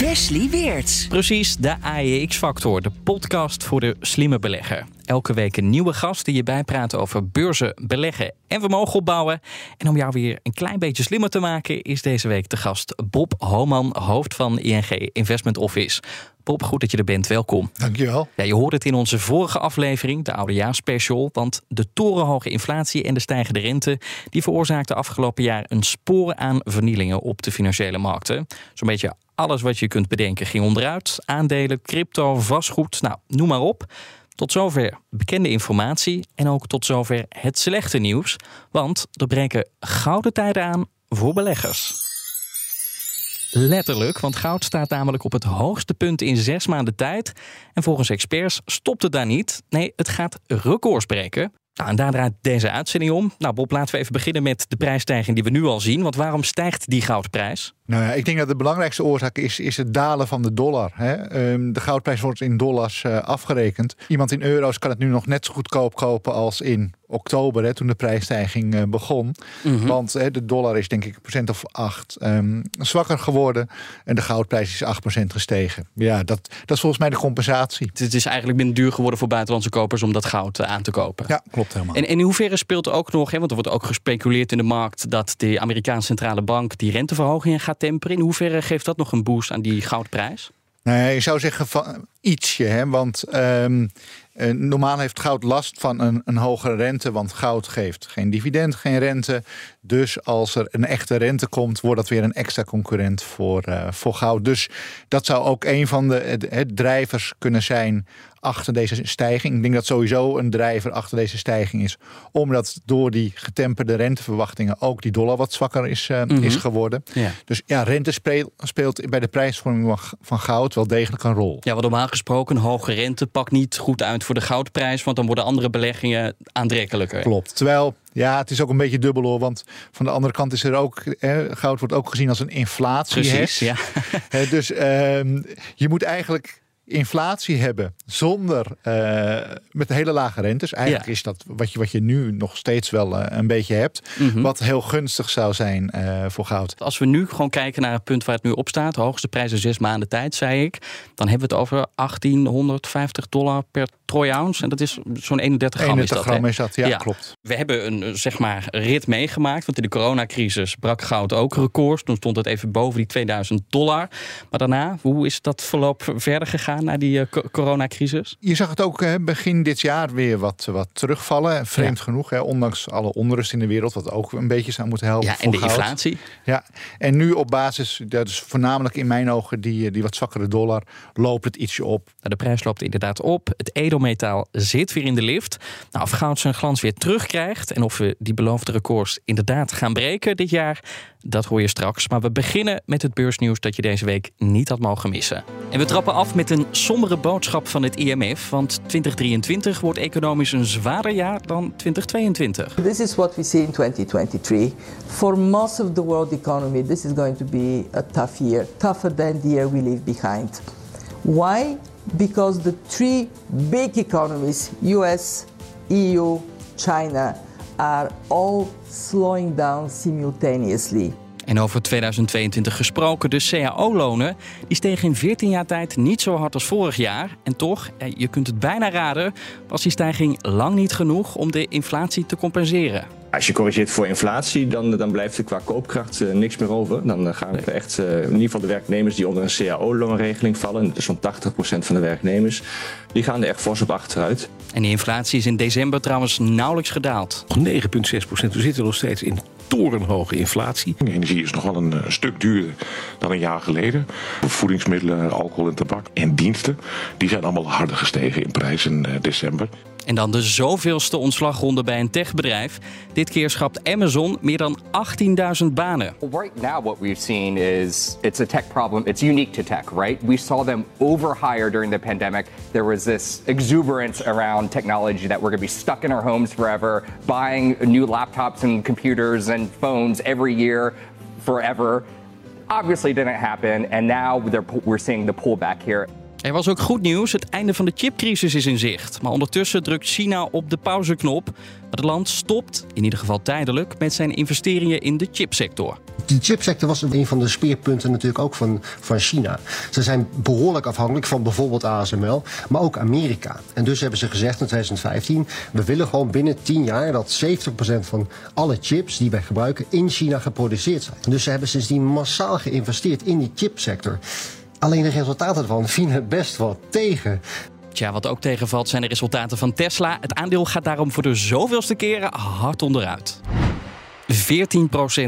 Wesley Weerts. Precies, de AEX-factor, de podcast voor de slimme belegger. Elke week een nieuwe gast die je bijpraat over beurzen, beleggen en vermogen opbouwen. En om jou weer een klein beetje slimmer te maken, is deze week de gast Bob Homan, hoofd van ING Investment Office. Bob, goed dat je er bent. Welkom. Dankjewel. Ja, je hoorde het in onze vorige aflevering, de oudejaarsspecial. Want de torenhoge inflatie en de stijgende rente... die veroorzaakten afgelopen jaar een spoor aan vernielingen op de financiële markten. Zo'n beetje alles wat je kunt bedenken ging onderuit. Aandelen, crypto, vastgoed, nou, noem maar op. Tot zover bekende informatie en ook tot zover het slechte nieuws. Want er breken gouden tijden aan voor beleggers. Letterlijk, want goud staat namelijk op het hoogste punt in zes maanden tijd. En volgens experts stopt het daar niet. Nee, het gaat records breken. Nou, en daar draait deze uitzending om. Nou, Bob, laten we even beginnen met de prijsstijging die we nu al zien. Want waarom stijgt die goudprijs? Nou ja, ik denk dat de belangrijkste oorzaak is, is het dalen van de dollar. Hè. Ehm, de goudprijs wordt in dollars uh, afgerekend. Iemand in euro's kan het nu nog net zo goedkoop kopen als in oktober, hè, toen de prijsstijging uh, begon. Mm -hmm. Want hè, de dollar is denk ik een procent of acht um, zwakker geworden. En de goudprijs is 8% gestegen. Ja, dat, dat is volgens mij de compensatie. Het is eigenlijk minder duur geworden voor buitenlandse kopers om dat goud uh, aan te kopen. Ja, klopt helemaal. En, en in hoeverre speelt ook nog, hè, want er wordt ook gespeculeerd in de markt dat de Amerikaanse centrale bank die renteverhogingen gaat temperen. In hoeverre geeft dat nog een boost aan die goudprijs? Nee, je zou zeggen van ietsje, hè? want um, uh, normaal heeft goud last van een, een hogere rente, want goud geeft geen dividend, geen rente. Dus als er een echte rente komt, wordt dat weer een extra concurrent voor, uh, voor goud. Dus dat zou ook een van de, de drijvers kunnen zijn achter deze stijging. Ik denk dat sowieso een drijver achter deze stijging is. Omdat door die getemperde renteverwachtingen ook die dollar wat zwakker is, uh, mm -hmm. is geworden. Ja. Dus ja, rente speelt, speelt bij de prijsvorming van goud wel degelijk een rol. Ja, wat normaal gesproken, hoge rente pakt niet goed uit voor de goudprijs. Want dan worden andere beleggingen aantrekkelijker. Klopt. Terwijl ja, het is ook een beetje dubbel hoor. Want van de andere kant is er ook. Hè, goud wordt ook gezien als een inflatie. Precies, ja. dus um, je moet eigenlijk inflatie hebben zonder uh, met hele lage rentes. Eigenlijk ja. is dat wat je, wat je nu nog steeds wel uh, een beetje hebt. Mm -hmm. Wat heel gunstig zou zijn uh, voor goud. Als we nu gewoon kijken naar het punt waar het nu op staat, de hoogste prijs in zes maanden tijd, zei ik. Dan hebben we het over 1850 dollar per troy ounce. En dat is zo'n 31 gram. 31 is dat, gram is dat, ja, ja, klopt. We hebben een zeg maar rit meegemaakt. Want in de coronacrisis brak goud ook records. Toen stond het even boven die 2000 dollar. Maar daarna, hoe is dat verloop verder gegaan na die uh, coronacrisis? Je zag het ook hè, begin dit jaar weer wat, wat terugvallen. Vreemd ja. genoeg, hè, ondanks alle onrust in de wereld. Wat ook een beetje zou moeten helpen Ja, en de goud. inflatie. Ja, en nu op basis, dat is voornamelijk in mijn ogen die, die wat zwakkere dollar, loopt het ietsje op. Nou, de prijs loopt inderdaad op. Het edelmetaal zit weer in de lift. Nou, of goud zijn glans weer terugkrijgt en of we die beloofde records inderdaad gaan breken dit jaar, dat hoor je straks. Maar we beginnen met het beursnieuws dat je deze week niet had mogen missen. En we trappen af met een sombere boodschap van het IMF. Want 2023 wordt economisch een zwaarder jaar dan 2022. This is what we see in 2023. For most of the world economy, this is going to be a tough year. Tougher than the year we leave behind. Why? Because the three big economies, US, EU, China, are all slowing down simultaneously. En over 2022 gesproken, de CAO-lonen die stegen in 14 jaar tijd niet zo hard als vorig jaar. En toch, je kunt het bijna raden, was die stijging lang niet genoeg om de inflatie te compenseren. Als je corrigeert voor inflatie, dan, dan blijft er qua koopkracht uh, niks meer over. Dan uh, gaan we echt, uh, in ieder geval de werknemers die onder een CAO-loonregeling vallen, dat is zo'n 80% van de werknemers, die gaan er echt fors op achteruit. En de inflatie is in december trouwens nauwelijks gedaald. 9,6%. We zitten nog steeds in torenhoge inflatie. Energie is nog wel een, een, stuk duurder dan een jaar geleden. Voedingsmiddelen, alcohol en tabak en diensten, die zijn allemaal harder gestegen in prijs in december. En dan de zoveelste ontslagronde bij een techbedrijf. Dit keer schrapt Amazon meer dan 18.000 banen. Right now, what we've seen is it's a tech problem. It's unique to tech, right? We saw them overhire during the pandemic. There was this exuberance around technology that we're going to be stuck in our homes forever, buying new laptops and computers and phones every year forever. Obviously, didn't happen, and now we're seeing the pullback here. Er was ook goed nieuws. Het einde van de chipcrisis is in zicht. Maar ondertussen drukt China op de pauzeknop. Het land stopt, in ieder geval tijdelijk, met zijn investeringen in de chipsector. De chipsector was een van de speerpunten natuurlijk ook van, van China. Ze zijn behoorlijk afhankelijk van bijvoorbeeld ASML, maar ook Amerika. En dus hebben ze gezegd in 2015: we willen gewoon binnen 10 jaar dat 70% van alle chips die wij gebruiken in China geproduceerd zijn. Dus ze hebben sindsdien massaal geïnvesteerd in die chipsector. Alleen de resultaten ervan vielen best wel tegen. Tja, wat ook tegenvalt zijn de resultaten van Tesla. Het aandeel gaat daarom voor de zoveelste keren hard onderuit. 14%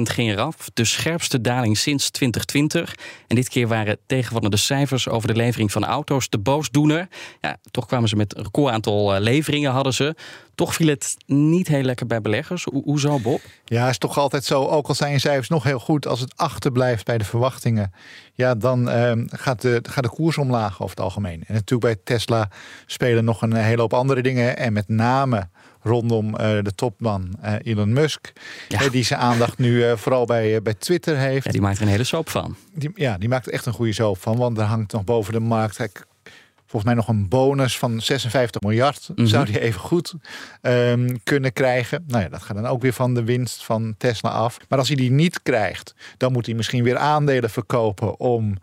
ging eraf, de scherpste daling sinds 2020. En dit keer waren tegenvallende cijfers over de levering van auto's de boosdoener. Ja, toch kwamen ze met een recordaantal eh, leveringen, hadden ze. Toch viel het niet heel lekker bij beleggers. Ho hoezo, Bob? Ja, is toch altijd zo. Ook al zijn je cijfers nog heel goed, als het achterblijft bij de verwachtingen, ja, dan ehm, gaat, de, gaat de koers omlaag over het algemeen. En natuurlijk bij Tesla spelen nog een hele hoop andere dingen. En met name rondom uh, de topman uh, Elon Musk. Ja. die zijn aandacht nu vooral bij, bij Twitter heeft. Ja, die maakt er een hele soap van. Die, ja, die maakt er echt een goede soap van. Want er hangt nog boven de markt volgens mij nog een bonus van 56 miljard. Mm -hmm. Zou die even goed um, kunnen krijgen. Nou ja, dat gaat dan ook weer van de winst van Tesla af. Maar als hij die niet krijgt, dan moet hij misschien weer aandelen verkopen om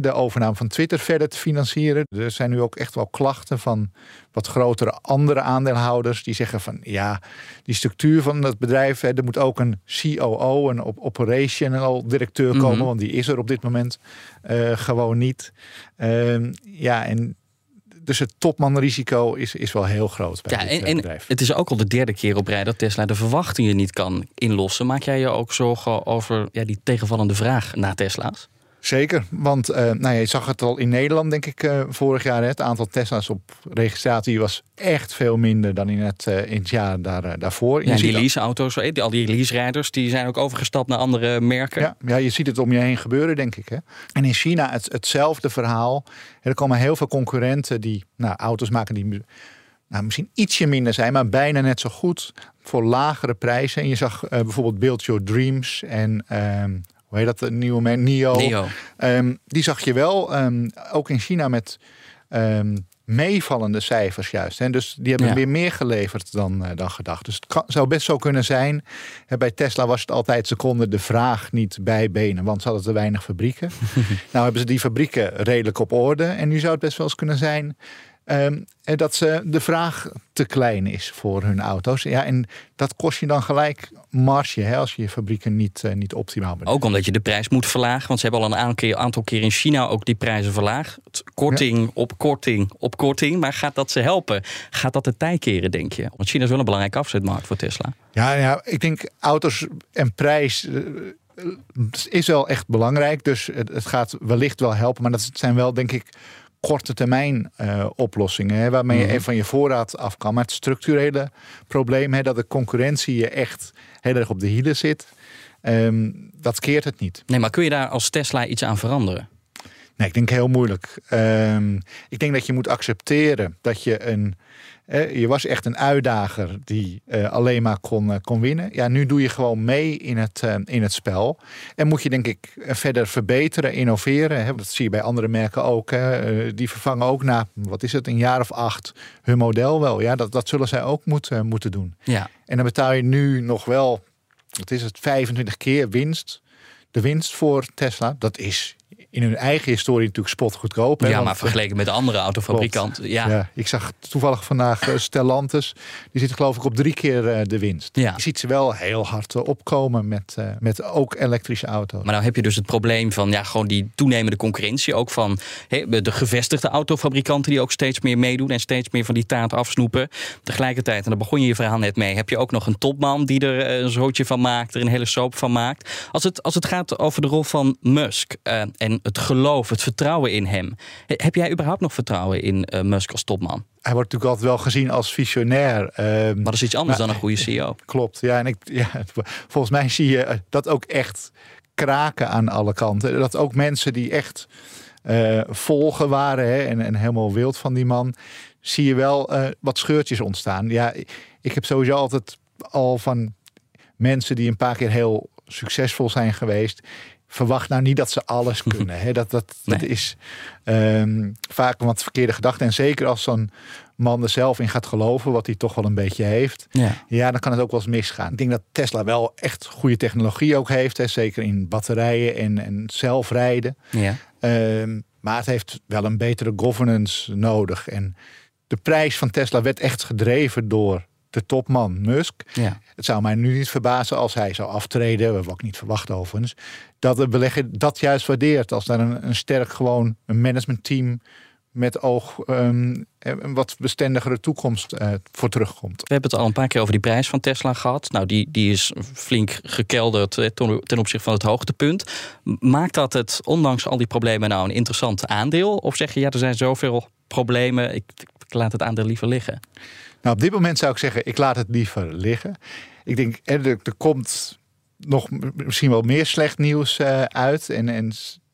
de overname van Twitter verder te financieren. Er zijn nu ook echt wel klachten van wat grotere andere aandeelhouders. Die zeggen van ja, die structuur van het bedrijf. Hè, er moet ook een COO, een operational directeur komen. Mm -hmm. Want die is er op dit moment uh, gewoon niet. Uh, ja, en dus het topmanrisico is, is wel heel groot bij ja, dit en, en bedrijf. Het is ook al de derde keer op rij dat Tesla de verwachtingen niet kan inlossen. Maak jij je ook zorgen over ja, die tegenvallende vraag naar Tesla's? Zeker, want uh, nou je zag het al in Nederland, denk ik, uh, vorig jaar. Hè, het aantal Tesla's op registratie was echt veel minder dan in het, uh, in het jaar daar, daarvoor. Ja, die leaseauto's, al die lease-rijders, die zijn ook overgestapt naar andere merken. Ja, ja, je ziet het om je heen gebeuren, denk ik. Hè. En in China het, hetzelfde verhaal. Er komen heel veel concurrenten die nou, auto's maken die nou, misschien ietsje minder zijn, maar bijna net zo goed voor lagere prijzen. En je zag bijvoorbeeld Build Your Dreams en... Hoe heet dat, de nieuwe merk, NIO. NIO. Um, die zag je wel, um, ook in China met um, meevallende cijfers juist. Hè. Dus die hebben Ja. weer meer geleverd dan, uh, dan gedacht. Dus het kan, zou best zo kunnen zijn. Hè, bij Tesla was het altijd, ze konden de vraag niet bijbenen, want ze hadden te weinig fabrieken. nou hebben ze die fabrieken redelijk op orde. En nu zou het best wel eens kunnen zijn Um, dat ze de vraag te klein is voor hun auto's. Ja, en dat kost je dan gelijk marge hè, als je je fabrieken niet, uh, niet optimaal bent. Ook omdat je de prijs moet verlagen. Want ze hebben al een aantal keer, in China ook die prijzen verlaagd. Korting ja. op korting op korting. Maar gaat dat ze helpen? Gaat dat de tij keren, denk je? Want China is wel een belangrijke afzetmarkt voor Tesla. Ja, ja ik denk auto's en prijs is wel echt belangrijk. Dus het gaat wellicht wel helpen. Maar dat zijn wel, denk ik korte termijn uh, oplossingen. Hè, waarmee je even van je voorraad af kan. Maar het structurele probleem, hè, dat de concurrentie je echt heel erg op de hielen zit. Um, dat keert het niet. Nee, maar kun je daar als Tesla iets aan veranderen? Nee, ik denk heel moeilijk. Um, ik denk dat je moet accepteren dat je een. Eh, je was echt een uitdager die uh, alleen maar kon, uh, kon winnen. Ja, nu doe je gewoon mee in het, in het spel. En moet je denk ik verder verbeteren, innoveren. Hè? Dat zie je bij andere merken ook. Hè? die vervangen ook na, wat is het, een jaar of acht hun model wel. Ja, dat, dat zullen zij ook moeten, moeten doen. Ja. En dan betaal je nu nog wel, wat is het, 25 keer winst. De winst voor Tesla, dat is in hun eigen historie natuurlijk spotgoedkoop. Hè? Ja, maar vergeleken met andere autofabrikanten. Ja. ja. ik zag toevallig vandaag uh, Stellantis. Die zit geloof ik op drie keer uh, de winst. Ja. Je ziet ze wel heel hard uh, opkomen met, met ook elektrische auto's. Maar nou heb je dus het probleem van ja, gewoon die toenemende concurrentie. Ook van he, de gevestigde autofabrikanten die ook steeds meer meedoen. En steeds meer van die taart afsnoepen. Tegelijkertijd, en daar begon je je verhaal net mee. Heb je ook nog een topman die er een zootje van maakt. Er een hele soap van maakt. Als het, als het gaat over de rol van Musk. en het geloof, het vertrouwen in hem. Heb jij überhaupt nog vertrouwen in uh, Musk als topman? Hij wordt natuurlijk altijd wel gezien als visionair. Uh, maar dat is iets anders dan een goede CEO. Klopt, ja. En ik, ja, volgens mij zie je dat ook echt kraken aan alle kanten. Dat ook mensen die echt uh, volgen waren hè, en, en, helemaal wild van die man, zie je wel uh, wat scheurtjes ontstaan. Ja, ik heb sowieso altijd al van mensen die een paar keer heel succesvol zijn geweest. Verwacht nou niet dat ze alles kunnen. Hè. Dat, dat, dat is um, vaak een wat verkeerde gedachte. En zeker als zo'n man er zelf in gaat geloven, wat hij toch wel een beetje heeft. Ja. ja, dan kan het ook wel eens misgaan. Ik denk dat Tesla wel echt goede technologie ook heeft. Hè. Zeker in batterijen en, en zelfrijden. Ja. Um, maar het heeft wel een betere governance nodig. En de prijs van Tesla werd echt gedreven door de topman Musk. Ja. Het zou mij nu niet verbazen als hij zou aftreden, we hebben ook niet verwacht overigens, dat de belegger dat juist waardeert. Als daar een, een sterk gewoon een managementteam met oog um, een wat bestendigere toekomst uh, voor terugkomt. We hebben het al een paar keer over die prijs van Tesla gehad. Nou, die, die is flink gekelderd eh, ten opzichte van het hoogtepunt. Maakt dat het, ondanks al die problemen, nou een interessant aandeel? Of zeg je, ja, er zijn zoveel problemen, ik, ik laat het aandeel liever liggen? Nou, op dit moment zou ik zeggen, ik laat het liever liggen. Ik denk, er, er komt nog misschien wel meer slecht nieuws uh, uit. En, en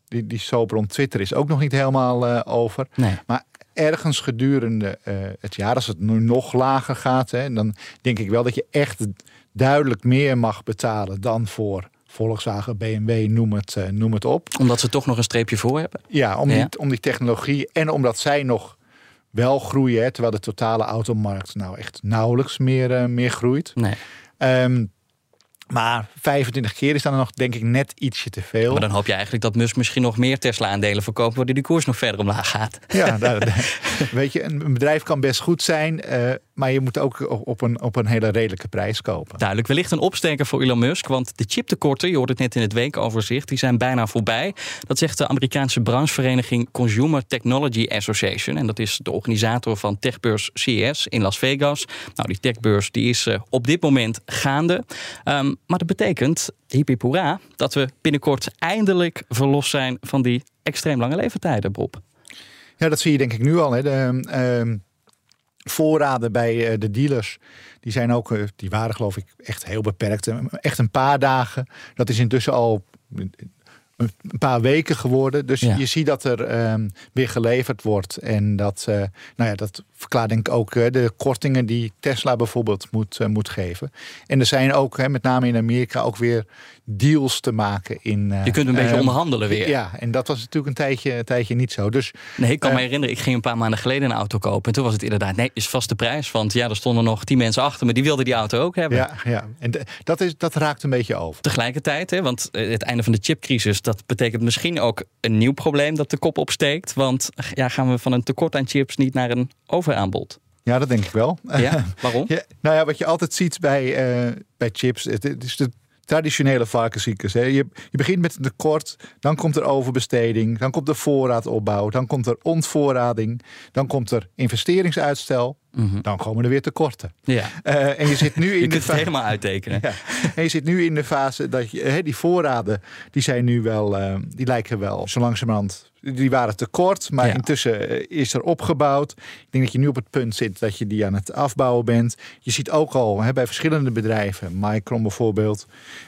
die, die soap rond Twitter is ook nog niet helemaal uh, over. Nee. Maar ergens gedurende uh, het jaar, als het nu nog lager gaat, hè, dan denk ik wel dat je echt duidelijk meer mag betalen dan voor Volkswagen, BMW, noem het, uh, noem het op. Omdat ze toch nog een streepje voor hebben? Ja, om, Die, om die technologie en omdat zij nog wel groeien, hè, terwijl de totale automarkt nou echt nauwelijks meer, uh, meer groeit. Nee. Um, maar 25 keer is dan nog, denk ik, net ietsje te veel. Maar dan hoop je eigenlijk dat Musk misschien nog meer Tesla-aandelen verkoopt, waardoor die koers nog verder omlaag gaat. Ja, weet je, een bedrijf kan best goed zijn, uh, maar je moet ook op een, op een hele redelijke prijs kopen. Duidelijk, wellicht een opsteker voor Elon Musk, want de chiptekorten, je hoort het net in het weekoverzicht, die zijn bijna voorbij. Dat zegt de Amerikaanse branchevereniging Consumer Technology Association. En dat is de organisator van techbeurs CES in Las Vegas. Nou, die techbeurs die is uh, op dit moment gaande. Um, maar dat betekent, hippie dat we binnenkort eindelijk verlost zijn van die extreem lange leeftijden, Bob. Ja, dat zie je denk ik nu al. Hè. De, uh, voorraden bij uh, de dealers, die zijn ook, uh, die waren geloof ik echt heel beperkt. Echt een paar dagen. Dat is intussen al een paar weken geworden. Dus je ziet dat er um, weer geleverd wordt. En dat, uh, nou ja, dat verklaart denk ik ook uh, de kortingen die Tesla bijvoorbeeld moet, uh, moet geven. En er zijn ook, hè, met name in Amerika, ook weer deals te maken in. je kunt een beetje ehm, onderhandelen weer. Ja, en dat was natuurlijk een tijdje, een tijdje niet zo. Dus, nee, ik kan me herinneren, ik ging een paar maanden geleden een auto kopen. En toen was het inderdaad, nee, is vaste prijs. Want ja, er stonden nog tien mensen achter, maar die wilden die auto ook hebben. Ja, ja. en dat, is, dat raakt een beetje over. Tegelijkertijd, hè, want het einde van de chipcrisis, dat betekent misschien ook een nieuw probleem dat de kop opsteekt. Want ja, gaan we van een tekort aan chips niet naar een overaanbod? Ja, dat denk ik wel. Ja, waarom? Ja, nou ja, wat je altijd ziet bij, uh, bij chips, het, is de traditionele varkensziektes. Hè. Je, je begint met een tekort, dan komt er overbesteding, dan komt er voorraadopbouw, dan komt er ontvoorrading, dan komt er investeringsuitstel, mhm. dan komen er weer tekorten. Ja. Uh, en je zit nu in je de kunt het helemaal uittekenen. Ja. En je zit nu in de fase dat je, hè, die voorraden, die zijn nu wel, uh, die lijken wel zo langzamerhand die waren tekort, maar intussen eh, is er opgebouwd. Ik denk dat je nu op het punt zit dat je die aan het afbouwen bent. Je ziet ook al hè, bij verschillende bedrijven, Micron bijvoorbeeld,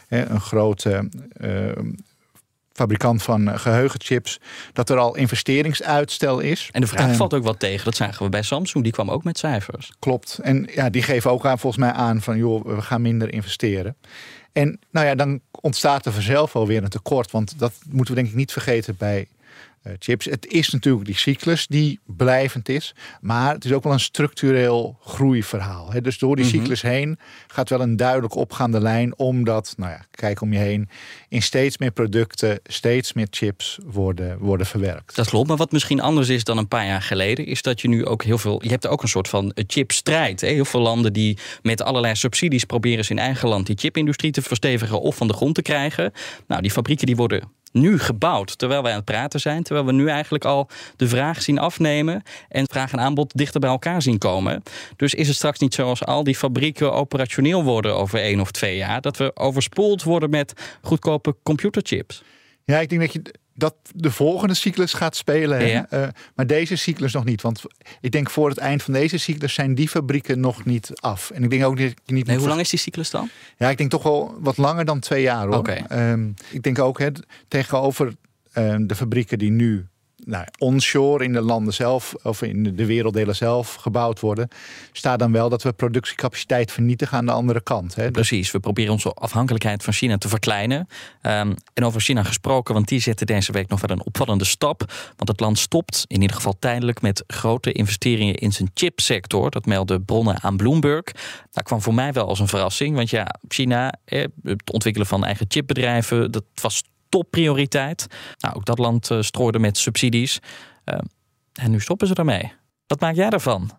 hè, een grote uh, fabrikant van geheugenchips, dat er al investeringsuitstel is. En de vraag valt ook wat tegen. Dat zagen we bij Samsung. Die kwam ook met cijfers. Klopt. En ja, die geven ook aan, volgens mij aan van joh, we gaan minder investeren. En nou ja, dan ontstaat er vanzelf alweer een tekort. Want dat moeten we denk ik niet vergeten bij eh, chips. Het is natuurlijk die cyclus die blijvend is, maar het is ook wel een structureel groeiverhaal. Hè? Dus door die mhm. cyclus heen gaat wel een duidelijk opgaande lijn, omdat, nou ja, kijk om je heen, in steeds meer producten, steeds meer chips worden, worden verwerkt. Dat klopt, maar wat misschien anders is dan een paar jaar geleden, is dat je nu ook heel veel, je hebt ook een soort van chipstrijd. Hè? Heel veel landen die met allerlei subsidies proberen in eigen land die chipindustrie te verstevigen of van de grond te krijgen. Nou, die fabrieken die worden nu gebouwd, terwijl wij aan het praten zijn. Terwijl we nu eigenlijk al de vraag zien afnemen en vraag en aanbod dichter bij elkaar zien komen. Dus is het straks niet zoals al die fabrieken operationeel worden over één of twee jaar, dat we overspoeld worden met goedkope computerchips? Ja, ik denk dat je dat de volgende cyclus gaat spelen. Ja. Eh, maar deze cyclus nog niet. Want ik denk voor het eind van deze cyclus zijn die fabrieken nog niet af. En ik denk ook niet. niet Nee, hoe lang is die cyclus dan? Ja, ik denk toch wel wat langer dan twee jaar hoor. Ehm, ik denk ook hè, tegenover ehm, de fabrieken die nu nou, onshore in de landen zelf of in de- de werelddelen zelf gebouwd worden, staat dan wel dat we productiecapaciteit vernietigen aan de andere kant. Hè. Precies, we proberen onze afhankelijkheid van China te verkleinen. Ehm, en over China gesproken, want die zetten deze week nog wel een opvallende stap. Want het land stopt, in ieder geval tijdelijk, met grote investeringen in zijn chipsector. Dat melden bronnen aan Bloomberg. Dat kwam voor mij wel als een verrassing. Want ja, China, het ontwikkelen van eigen chipbedrijven, dat was topprioriteit. Nou, ook dat land eh, strooide met subsidies. Ehm, en nu stoppen ze daarmee. Wat maak jij daarvan?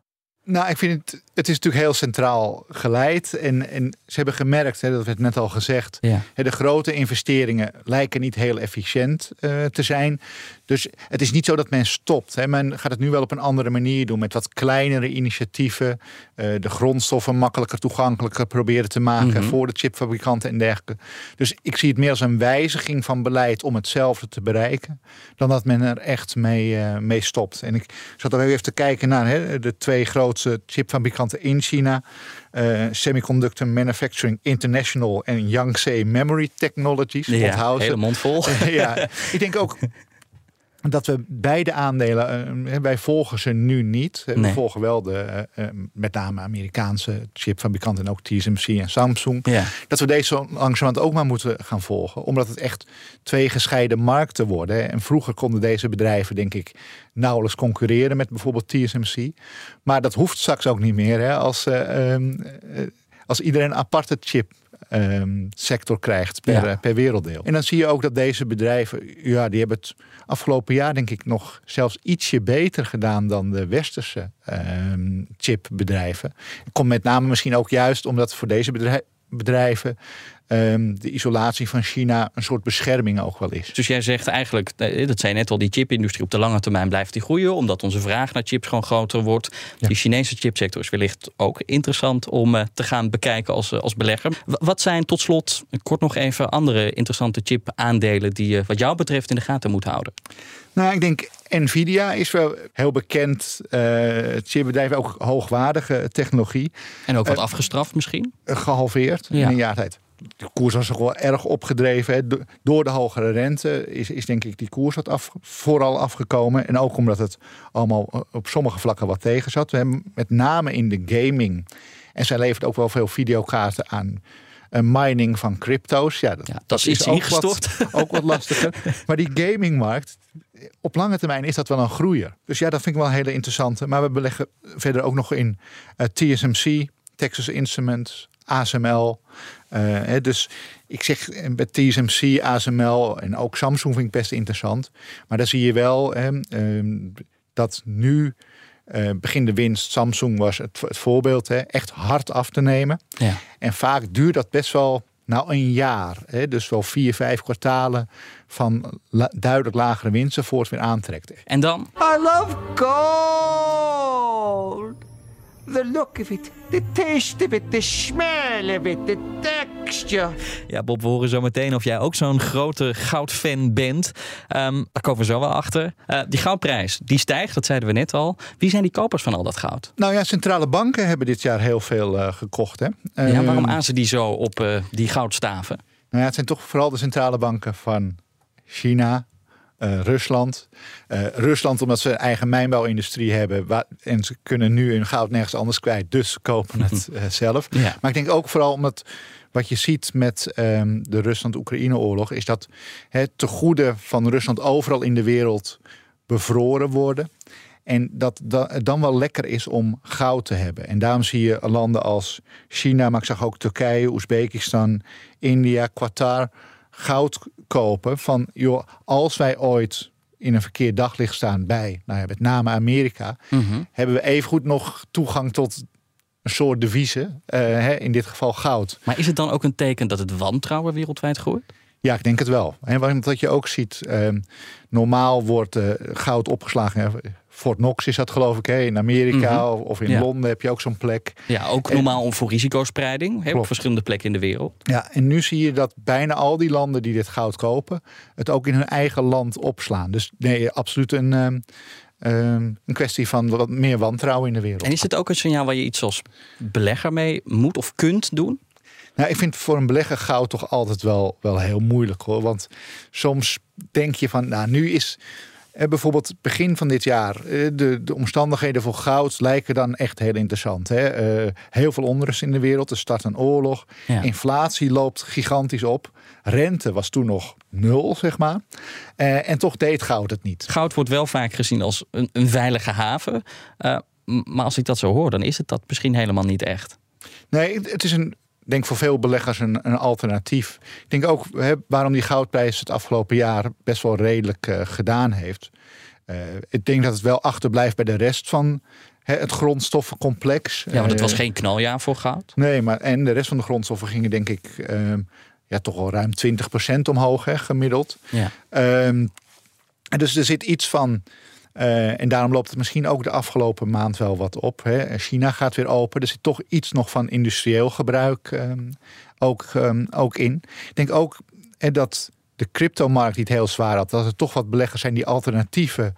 Nou, ik vind het, het is natuurlijk heel centraal geleid. En, en ze hebben gemerkt, hè, dat werd net al gezegd, Ja. hè, de grote investeringen lijken niet heel efficiënt eh, te zijn. Dus het is niet zo dat men stopt. Hè. Men gaat het nu wel op een andere manier doen, met wat kleinere initiatieven. eh, de grondstoffen makkelijker toegankelijker proberen te maken Mhm. voor de chipfabrikanten en dergelijke. Dus ik zie het meer als een wijziging van beleid om hetzelfde te bereiken, dan dat men er echt mee, eh, mee stopt. En ik zat er even te kijken naar hè, de twee grootste chipfabrikanten in China. eh, Semiconductor Manufacturing International en Yangtze Memory Technologies. Ja, hele mond vol. ja, ik denk ook dat we beide aandelen, eh, wij volgen ze nu niet. Eh, We Nee. volgen wel de, eh, eh, met name Amerikaanse chipfabrikanten en ook TSMC en Samsung. Ja. Dat we deze zo langzamerhand ook maar moeten gaan volgen. Omdat het echt twee gescheiden markten worden. En vroeger konden deze bedrijven, denk ik, nauwelijks concurreren met bijvoorbeeld TSMC. Maar dat hoeft straks ook niet meer. Hè, als, eh, ehm, eh, als iedereen een aparte chip ehm, sector krijgt per, Ja. eh, per werelddeel. En dan zie je ook dat deze bedrijven, ja, die hebben het afgelopen jaar denk ik nog zelfs ietsje beter gedaan dan de westerse ehm, chipbedrijven. Komt met name misschien ook juist omdat voor deze bedrij- bedrijven ehm, de isolatie van China een soort bescherming ook wel is. Dus jij zegt eigenlijk, eh, dat zei je net al, die chipindustrie op de lange termijn blijft die groeien, omdat onze vraag naar chips gewoon groter wordt. Die Chinese chipsector is wellicht ook interessant om eh, te gaan bekijken als, eh, als belegger. W- wat zijn tot slot, kort nog even, andere interessante chip-aandelen die je wat jou betreft in de gaten moet houden? Nou, ik denk Nvidia is wel heel bekend eh chipbedrijf, ook hoogwaardige technologie. En ook wat afgestraft misschien? gehalveerd Ja. in een jaar tijd. De koers was ook wel erg opgedreven. Hè. Do- Door de hogere rente is, is denk ik die koers wat af, vooral afgekomen. En ook omdat het allemaal eh, op sommige vlakken wat tegen zat. We hebben met name in de gaming. En zij levert ook wel veel videokaarten aan. mining van crypto's. Ja, dat, dat is ook ingestort. Wat, ook wat lastiger. Maar die gamingmarkt, op lange termijn is dat wel een groeier. Dus ja, dat vind ik wel een hele interessante. Maar we beleggen verder ook nog in eh, TSMC, Texas Instruments, ASML. Eh, hè, dus ik zeg eh, bij TSMC, ASML en ook Samsung vind ik best interessant. Maar daar zie je wel hè, ehm, dat nu eh begin de winst, Samsung was het, het voorbeeld, hè, echt hard af te nemen. Ja. En vaak duurt dat best wel nou een jaar. Hè, dus wel vier, vijf kwartalen van la- duidelijk lagere winsten voor het weer aantrekt. En dan? I love gold. The look of it, the taste of it, the smell of it, the texture. Ja, Bob, we horen zo meteen of jij ook zo'n grote goudfan bent. Ehm, daar komen we zo wel achter. Eh, die goudprijs, die stijgt, dat zeiden we net al. Wie zijn die kopers van al dat goud? Nou ja, centrale banken hebben dit jaar heel veel eh, gekocht. Hè. ja, waarom Ehm, azen die zo op eh, die goudstaven? Nou ja, het zijn toch vooral de centrale banken van China, eh, Rusland. Eh, Rusland omdat ze een eigen mijnbouwindustrie hebben. Waar, en ze kunnen nu hun goud nergens anders kwijt. Dus ze kopen het eh, zelf. Ja. Maar ik denk ook vooral omdat wat je ziet met ehm, de Rusland-Oekraïne-oorlog... is dat het tegoeden van Rusland overal in de wereld bevroren worden. En dat da- het dan wel lekker is om goud te hebben. En daarom zie je landen als China, maar ik zag ook Turkije, Oezbekistan, India, Qatar goud kopen. Van joh, als wij ooit in een verkeerd daglicht staan bij, nou ja, met name Amerika, Mhm. hebben we evengoed nog toegang tot een soort devise, eh, hè, in dit geval goud. Maar is het dan ook een teken dat het wantrouwen wereldwijd groeit? Ja, ik denk het wel. En wat je ook ziet, ehm, normaal wordt eh, goud opgeslagen Fort Knox is dat geloof ik, hè? in Amerika Mhm. of in Ja. Londen heb je ook zo'n plek. Ja, ook En- normaal om voor risicospreiding hè, op verschillende plekken in de wereld. Ja, en nu zie je dat bijna al die landen die dit goud kopen, het ook in hun eigen land opslaan. Dus nee, absoluut een, ehm, ehm, een kwestie van wat meer wantrouwen in de wereld. En is het ook een signaal waar je iets als belegger mee moet of kunt doen? Nou, ik vind voor een belegger goud toch altijd wel, wel heel moeilijk hoor. Want soms denk je van, nou, nu is bijvoorbeeld begin van dit jaar, eh, de, de omstandigheden voor goud lijken dan echt heel interessant. Hè? Eh, heel veel onrust in de wereld, er start een oorlog, Ja. inflatie loopt gigantisch op. Rente was toen nog nul, zeg maar. Eh, en toch deed goud het niet. Goud wordt wel vaak gezien als een, een veilige haven. Eh, maar als ik dat zo hoor, dan is het dat misschien helemaal niet echt. Nee, het- is een, denk voor veel beleggers een, een alternatief. Ik denk ook hè, waarom die goudprijs het afgelopen jaar best wel redelijk eh, gedaan heeft. Eh, ik denk dat het wel achterblijft bij de rest van hè, het grondstoffencomplex. Ja, want het was Eh, geen knaljaar voor goud. Nee, maar en de rest van de grondstoffen gingen denk ik ehm, ja, toch al ruim 20% omhoog hè, gemiddeld. Ja. En dus er zit iets van. Eh, en daarom loopt het misschien ook de afgelopen maand wel wat op. Hè. China gaat weer open. Er zit toch iets nog van industrieel gebruik ehm, ook, ehm, ook in. Ik denk ook eh, dat de cryptomarkt die het heel zwaar had. Dat er toch wat beleggers zijn die alternatieven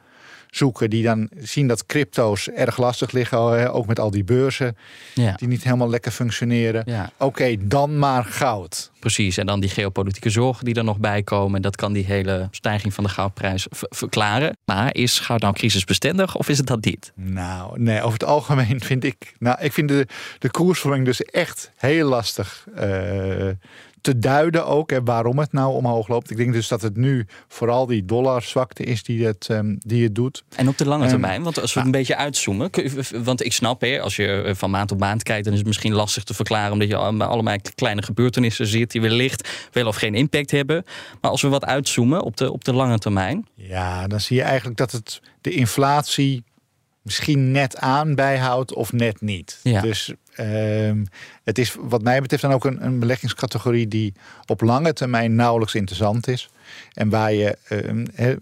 zoeken. Die dan zien dat crypto's erg lastig liggen. hè, Ook met al die beurzen Ja. die niet helemaal lekker functioneren. Ja. Oké, dan maar goud. Precies, en dan die geopolitieke zorgen die er nog bij komen. Dat kan die hele stijging van de goudprijs verklaren. Maar is goud nou crisisbestendig of is het dat niet? Nou, nee, over het algemeen vind ik. Nou, ik vind de, de koersvorming dus echt heel lastig eh, te duiden ook. Hè, waarom het nou omhoog loopt. Ik denk dus dat het nu vooral die dollarzwakte is die het, ehm, die het doet. En op de lange Ehm, termijn, want als we een beetje uitzoomen. Want ik snap, hè, als je eh, van maand op maand kijkt, dan is het misschien lastig te verklaren. Omdat je allemaal kleine gebeurtenissen ziet die wellicht wel of geen impact hebben. Maar als we wat uitzoomen op de, op de lange termijn. Ja, dan zie je eigenlijk dat het de inflatie misschien net aan bijhoudt of net niet. Ja. Dus ehm, het is wat mij betreft dan ook een, een beleggingscategorie die op lange termijn nauwelijks interessant is. En waar je, ehm,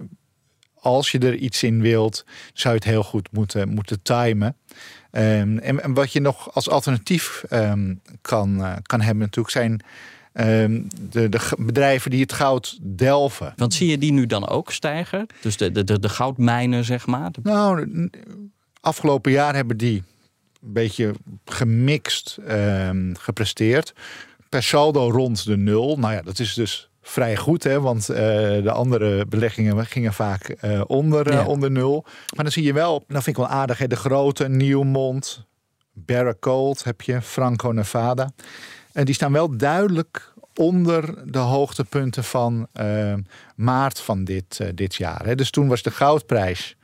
als je er iets in wilt, zou je het heel goed moeten, moeten timen. Ehm, en, en wat je nog als alternatief kan, eh, kan hebben natuurlijk zijn de, de g- bedrijven die het goud delven. Want zie je die nu dan ook stijgen? Dus de, de, de, de goudmijnen, zeg maar. De- Nou, afgelopen jaar hebben die een beetje gemixt ehm, gepresteerd. Per saldo rond de nul. Nou ja, dat is dus vrij goed, hè, want eh, de andere beleggingen gingen vaak eh, onder, eh, Ja. onder nul. Maar dan zie je wel, dat vind ik wel aardig, hè, de grote Nieuwmond, Barrick Gold heb je, Franco Nevada. En die staan wel duidelijk onder de hoogtepunten van eh, maart van dit, eh, dit jaar. Hè. Dus toen was de goudprijs,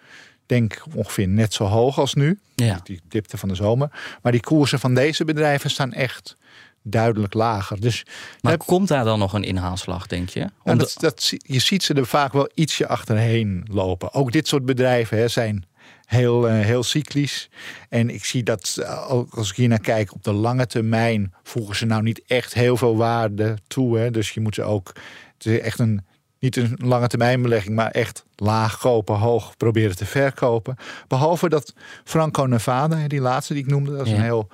denk ongeveer net zo hoog als nu. Ja. Die dipte van de zomer. Maar die koersen van deze bedrijven staan echt duidelijk lager. Dus Maar komt daar dan nog een inhaalslag, denk je? nou, dat, dat, je ziet ze er vaak wel ietsje achterheen lopen. Ook dit soort bedrijven hè, zijn heel, eh, heel cyclisch. En ik zie dat, eh, ook als ik hier naar kijk, op de lange termijn voegen ze nou niet echt heel veel waarde toe. Hè. Dus je moet ze ook, het is echt een, niet een lange termijn belegging, maar echt laag kopen, hoog proberen te verkopen. Behalve dat Franco Nevada, die laatste die ik noemde, dat is Ja. een heel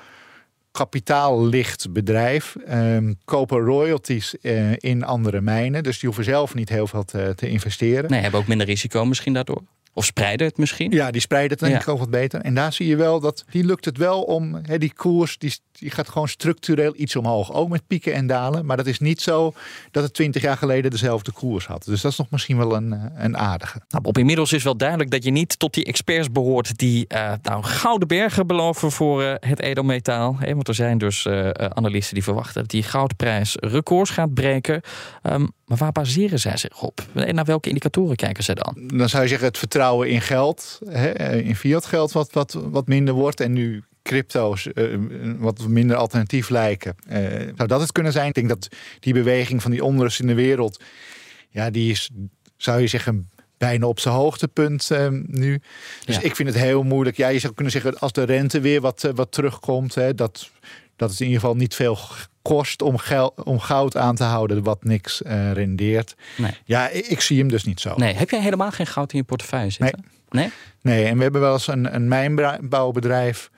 kapitaallicht bedrijf. ehm, kopen royalties eh, in andere mijnen. Dus die hoeven zelf niet heel veel te, te investeren. Nee, hebben ook minder risico misschien daardoor. Of spreiden het misschien? Ja, die spreiden het denk Ja. ik ook wat beter. En daar zie je wel dat die lukt het wel om, hè, die koers die, die gaat gewoon structureel iets omhoog. Ook met pieken en dalen. Maar dat is niet zo dat het twintig jaar geleden dezelfde koers had. Dus dat is nog misschien wel een, eh, een aardige. Nou, Bob, inmiddels is wel duidelijk dat je niet tot die experts behoort die eh, nou, gouden bergen beloven voor eh, het edelmetaal. Want er zijn dus analisten die verwachten dat die goudprijs records gaat breken. Ehm, maar waar baseren zij zich op? En naar welke indicatoren kijken ze dan? Dan zou je zeggen het vertrouwen in geld, hè, eh, in fiat geld wat, wat, wat minder wordt. En nu crypto's eh, wat minder alternatief lijken. Eh, zou dat het kunnen zijn? Ik denk dat die beweging van die onrust in de wereld, ja, die is, zou je zeggen, bijna op zijn hoogtepunt eh, nu. Dus Ja. ik vind het heel moeilijk. Ja, je zou kunnen zeggen, als de rente weer wat, eh, wat terugkomt, hè, dat, dat het in ieder geval niet veel kost om, gel- om goud aan te houden wat niks eh, rendeert. Nee. Ja, ik, ik zie hem dus niet zo. Nee, heb jij helemaal geen goud in je portefeuille zitten? Nee? Nee, en we hebben wel eens een, een mijnbouwbedrijf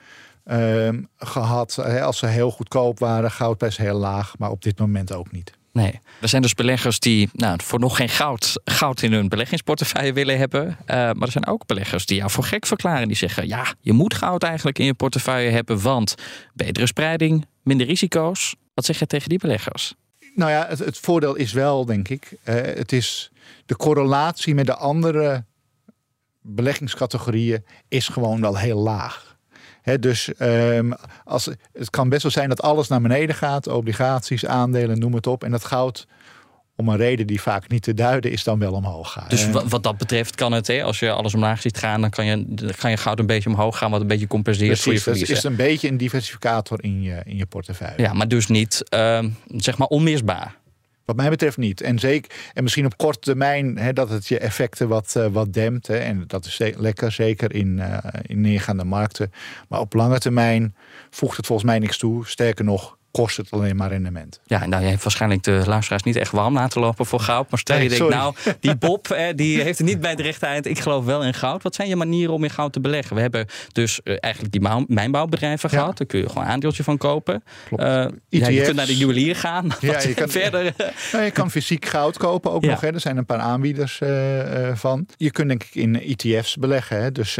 ehm, gehad. Als ze heel goedkoop waren, goudprijs heel laag. Maar op dit moment ook niet. Nee. Er zijn dus beleggers die nou, voor nog geen goud, goud in hun beleggingsportefeuille willen hebben. Eh, maar er zijn ook beleggers die jou voor gek verklaren. Die zeggen, ja, je moet goud eigenlijk in je portefeuille hebben. Want betere spreiding, minder risico's. Wat zeg je tegen die beleggers? Nou ja, het, het voordeel is wel, denk ik. eh, het is de correlatie met de andere beleggingscategorieën is gewoon wel heel laag. Dus ehm, als, het kan best wel zijn dat alles naar beneden gaat. Obligaties, aandelen, noem het op. En dat goud, om een reden die vaak niet te duiden is, dan wel omhoog gaat. Dus wat, wat dat betreft kan het, hè, als je alles omlaag ziet gaan, dan kan je, dan kan je goud een beetje omhoog gaan, wat een beetje compenseert voor je Precies, dat verliezen. is een beetje een diversificator in je, in je portefeuille. Ja, maar dus niet, ehm, zeg maar, onmisbaar. Wat mij betreft niet. En, zeker, en misschien op korte termijn hè, dat het je effecten wat, eh, wat dempt. Hè, en dat is ze- lekker, zeker in, eh, in neergaande markten. Maar op lange termijn voegt het volgens mij niks toe. Sterker nog, kost het alleen maar rendement. Ja, nou, je hebt waarschijnlijk de luisteraars niet echt warm laten lopen voor goud. Maar stel je Nee, denkt, nou, die Bob, eh, die heeft het niet bij het rechte eind. Ik geloof wel in goud. Wat zijn je manieren om in goud te beleggen? We hebben dus eh, eigenlijk die mijnbouwbedrijven Ja. gehad. Daar kun je gewoon een aandeeltje van kopen. Klopt. Ja, je kunt naar de juwelier gaan. Ja, je kan- verder. Nou, je kan fysiek goud kopen ook Ja. nog. Hè. Er zijn een paar aanbieders eh, van. Je kunt denk ik in ETF's beleggen. Hè. Dus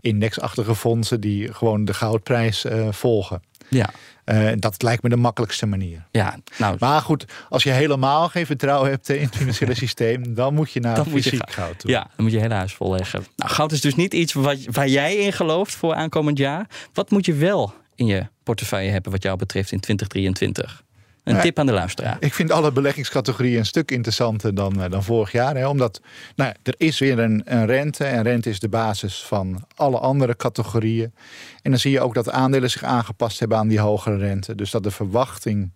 indexachtige fondsen die gewoon de goudprijs volgen. Ja. Eh, dat lijkt me de makkelijkste manier. Ja, nou, Maar goed, als je helemaal geen vertrouwen hebt in het financiële systeem, dan moet je naar Dan moet je fysiek ga- goud toe. Ja, dan moet je hele huis volleggen. Nou, goud is dus niet iets wat, waar jij in gelooft voor aankomend jaar. Wat moet je wel in je portefeuille hebben wat jou betreft in 2023? Een Nou, tip aan de luisteraar. Ik vind alle beleggingscategorieën een stuk interessanter dan, eh, dan vorig jaar. Hè? Omdat nou, er is weer een, een rente. En rente is de basis van alle andere categorieën. En dan zie je ook dat aandelen zich aangepast hebben aan die hogere rente. Dus dat de verwachting,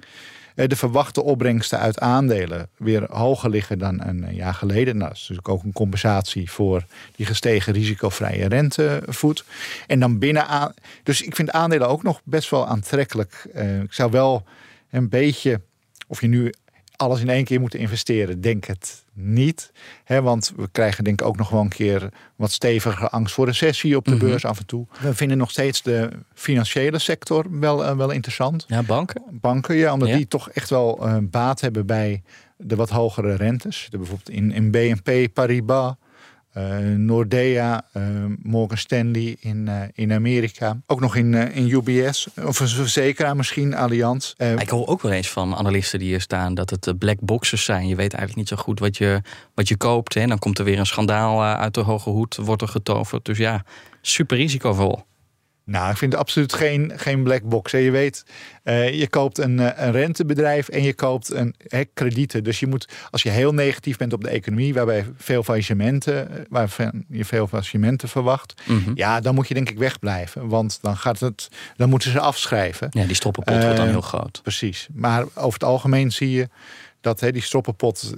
eh, de verwachte opbrengsten uit aandelen weer hoger liggen dan een jaar geleden. Nou, dat is natuurlijk ook een compensatie voor die gestegen risicovrije rentevoet. En dan binnen aan. Dus ik vind aandelen ook nog best wel aantrekkelijk. Eh, ik zou wel een beetje, of je nu alles in één keer moet investeren, denk het niet. Hè, want we krijgen denk ik ook nog wel een keer wat stevige angst voor recessie op de Mhm. beurs af en toe. We vinden nog steeds de financiële sector wel, eh, wel interessant. Ja, banken. Banken, ja, omdat Ja. die toch echt wel eh, baat hebben bij de wat hogere rentes. De, bijvoorbeeld in, in BNP Paribas, Nordea, eh, Morgan Stanley in, eh, in Amerika. Ook nog in, eh, in UBS, of een verzekeraar misschien, Allianz. Eh, Ik hoor ook wel eens van analisten die hier staan dat het eh, black boxes zijn. Je weet eigenlijk niet zo goed wat je, wat je koopt. Hè. Dan komt er weer een schandaal eh, uit de hoge hoed, wordt er getoverd. Dus ja, super risicovol. Nou, ik vind het absoluut geen, geen black box. hè. Je weet, eh, je koopt een, eh, een rentebedrijf en je koopt een hè, kredieten. Dus je moet, als je heel negatief bent op de economie, waarbij veel faillissementen, eh, waarvan je veel faillissementen verwacht, Mhm. ja, dan moet je denk ik wegblijven. Want dan gaat het, dan moeten ze afschrijven. Ja, die stroppenpot wordt dan heel groot. Precies. Maar over het algemeen zie je dat hè, die stroppenpot,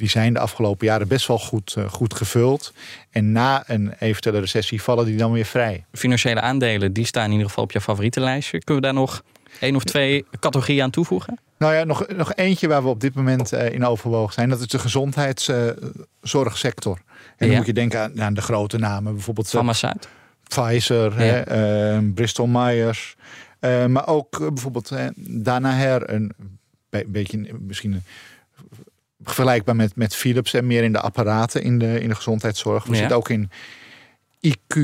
die zijn de afgelopen jaren best wel goed, eh, goed gevuld. En na een eventuele recessie vallen die dan weer vrij. Financiële aandelen, die staan in ieder geval op je favoriete lijstje. Kunnen we daar nog één of twee categorieën aan toevoegen? Nou ja, nog, nog eentje waar we op dit moment eh, in overwogen zijn. Dat is de gezondheidszorgsector. en dan Ja. moet je denken aan, aan de grote namen. Bijvoorbeeld eh, Pharmaceut. Pfizer, Ja. hè, eh, Bristol Myers. eh, maar ook bijvoorbeeld Danaher. Een be- beetje misschien een- vergelijkbaar met, met Philips. En meer in de apparaten in de, in de gezondheidszorg. We Ja. zitten ook in IQ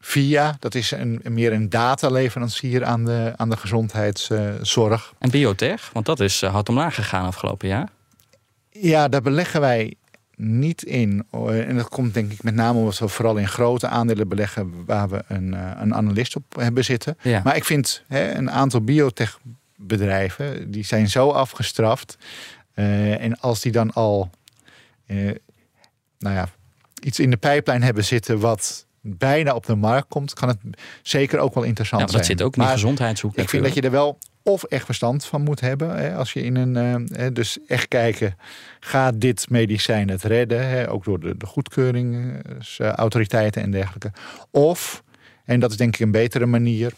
Via, dat is een, meer een dataleverancier aan de, aan de gezondheidszorg. En biotech, want dat is uh, hard omlaag gegaan afgelopen jaar. Ja, daar beleggen wij niet in. En dat komt denk ik met name omdat we vooral in grote aandelen beleggen waar we een, uh, een analist op hebben zitten. Ja. Maar ik vind hè, een aantal biotech bedrijven, die zijn zo afgestraft. Uh, en als die dan al uh, nou ja, iets in de pijplijn hebben zitten wat bijna op de markt komt, kan het zeker ook wel interessant ja, maar dat zijn. zit ook in de gezondheidshoek. Ik vind dat je er wel of echt verstand van moet hebben. Hè, als je in een. Uh, dus echt kijken, gaat dit medicijn het redden? Hè, ook door de, de goedkeuringsautoriteiten en dergelijke. Of, en dat is denk ik een betere manier.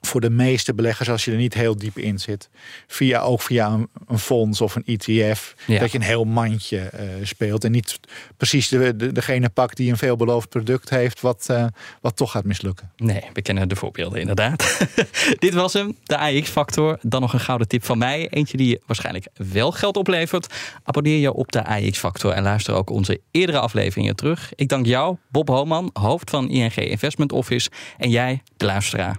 Voor de meeste beleggers, als je er niet heel diep in zit, via, ook via een, een fonds of een ETF, Ja. dat je een heel mandje eh, speelt. En niet precies de, de, degene pakt die een veelbeloofd product heeft, wat, eh, wat toch gaat mislukken. Nee, we kennen de voorbeelden inderdaad. Dit was hem, de AX-factor. Dan nog een gouden tip van mij. Eentje die waarschijnlijk wel geld oplevert. Abonneer je op de AX-factor en luister ook onze eerdere afleveringen terug. Ik dank jou, Bob Homan, hoofd van ING Investment Office. En jij, de luisteraar.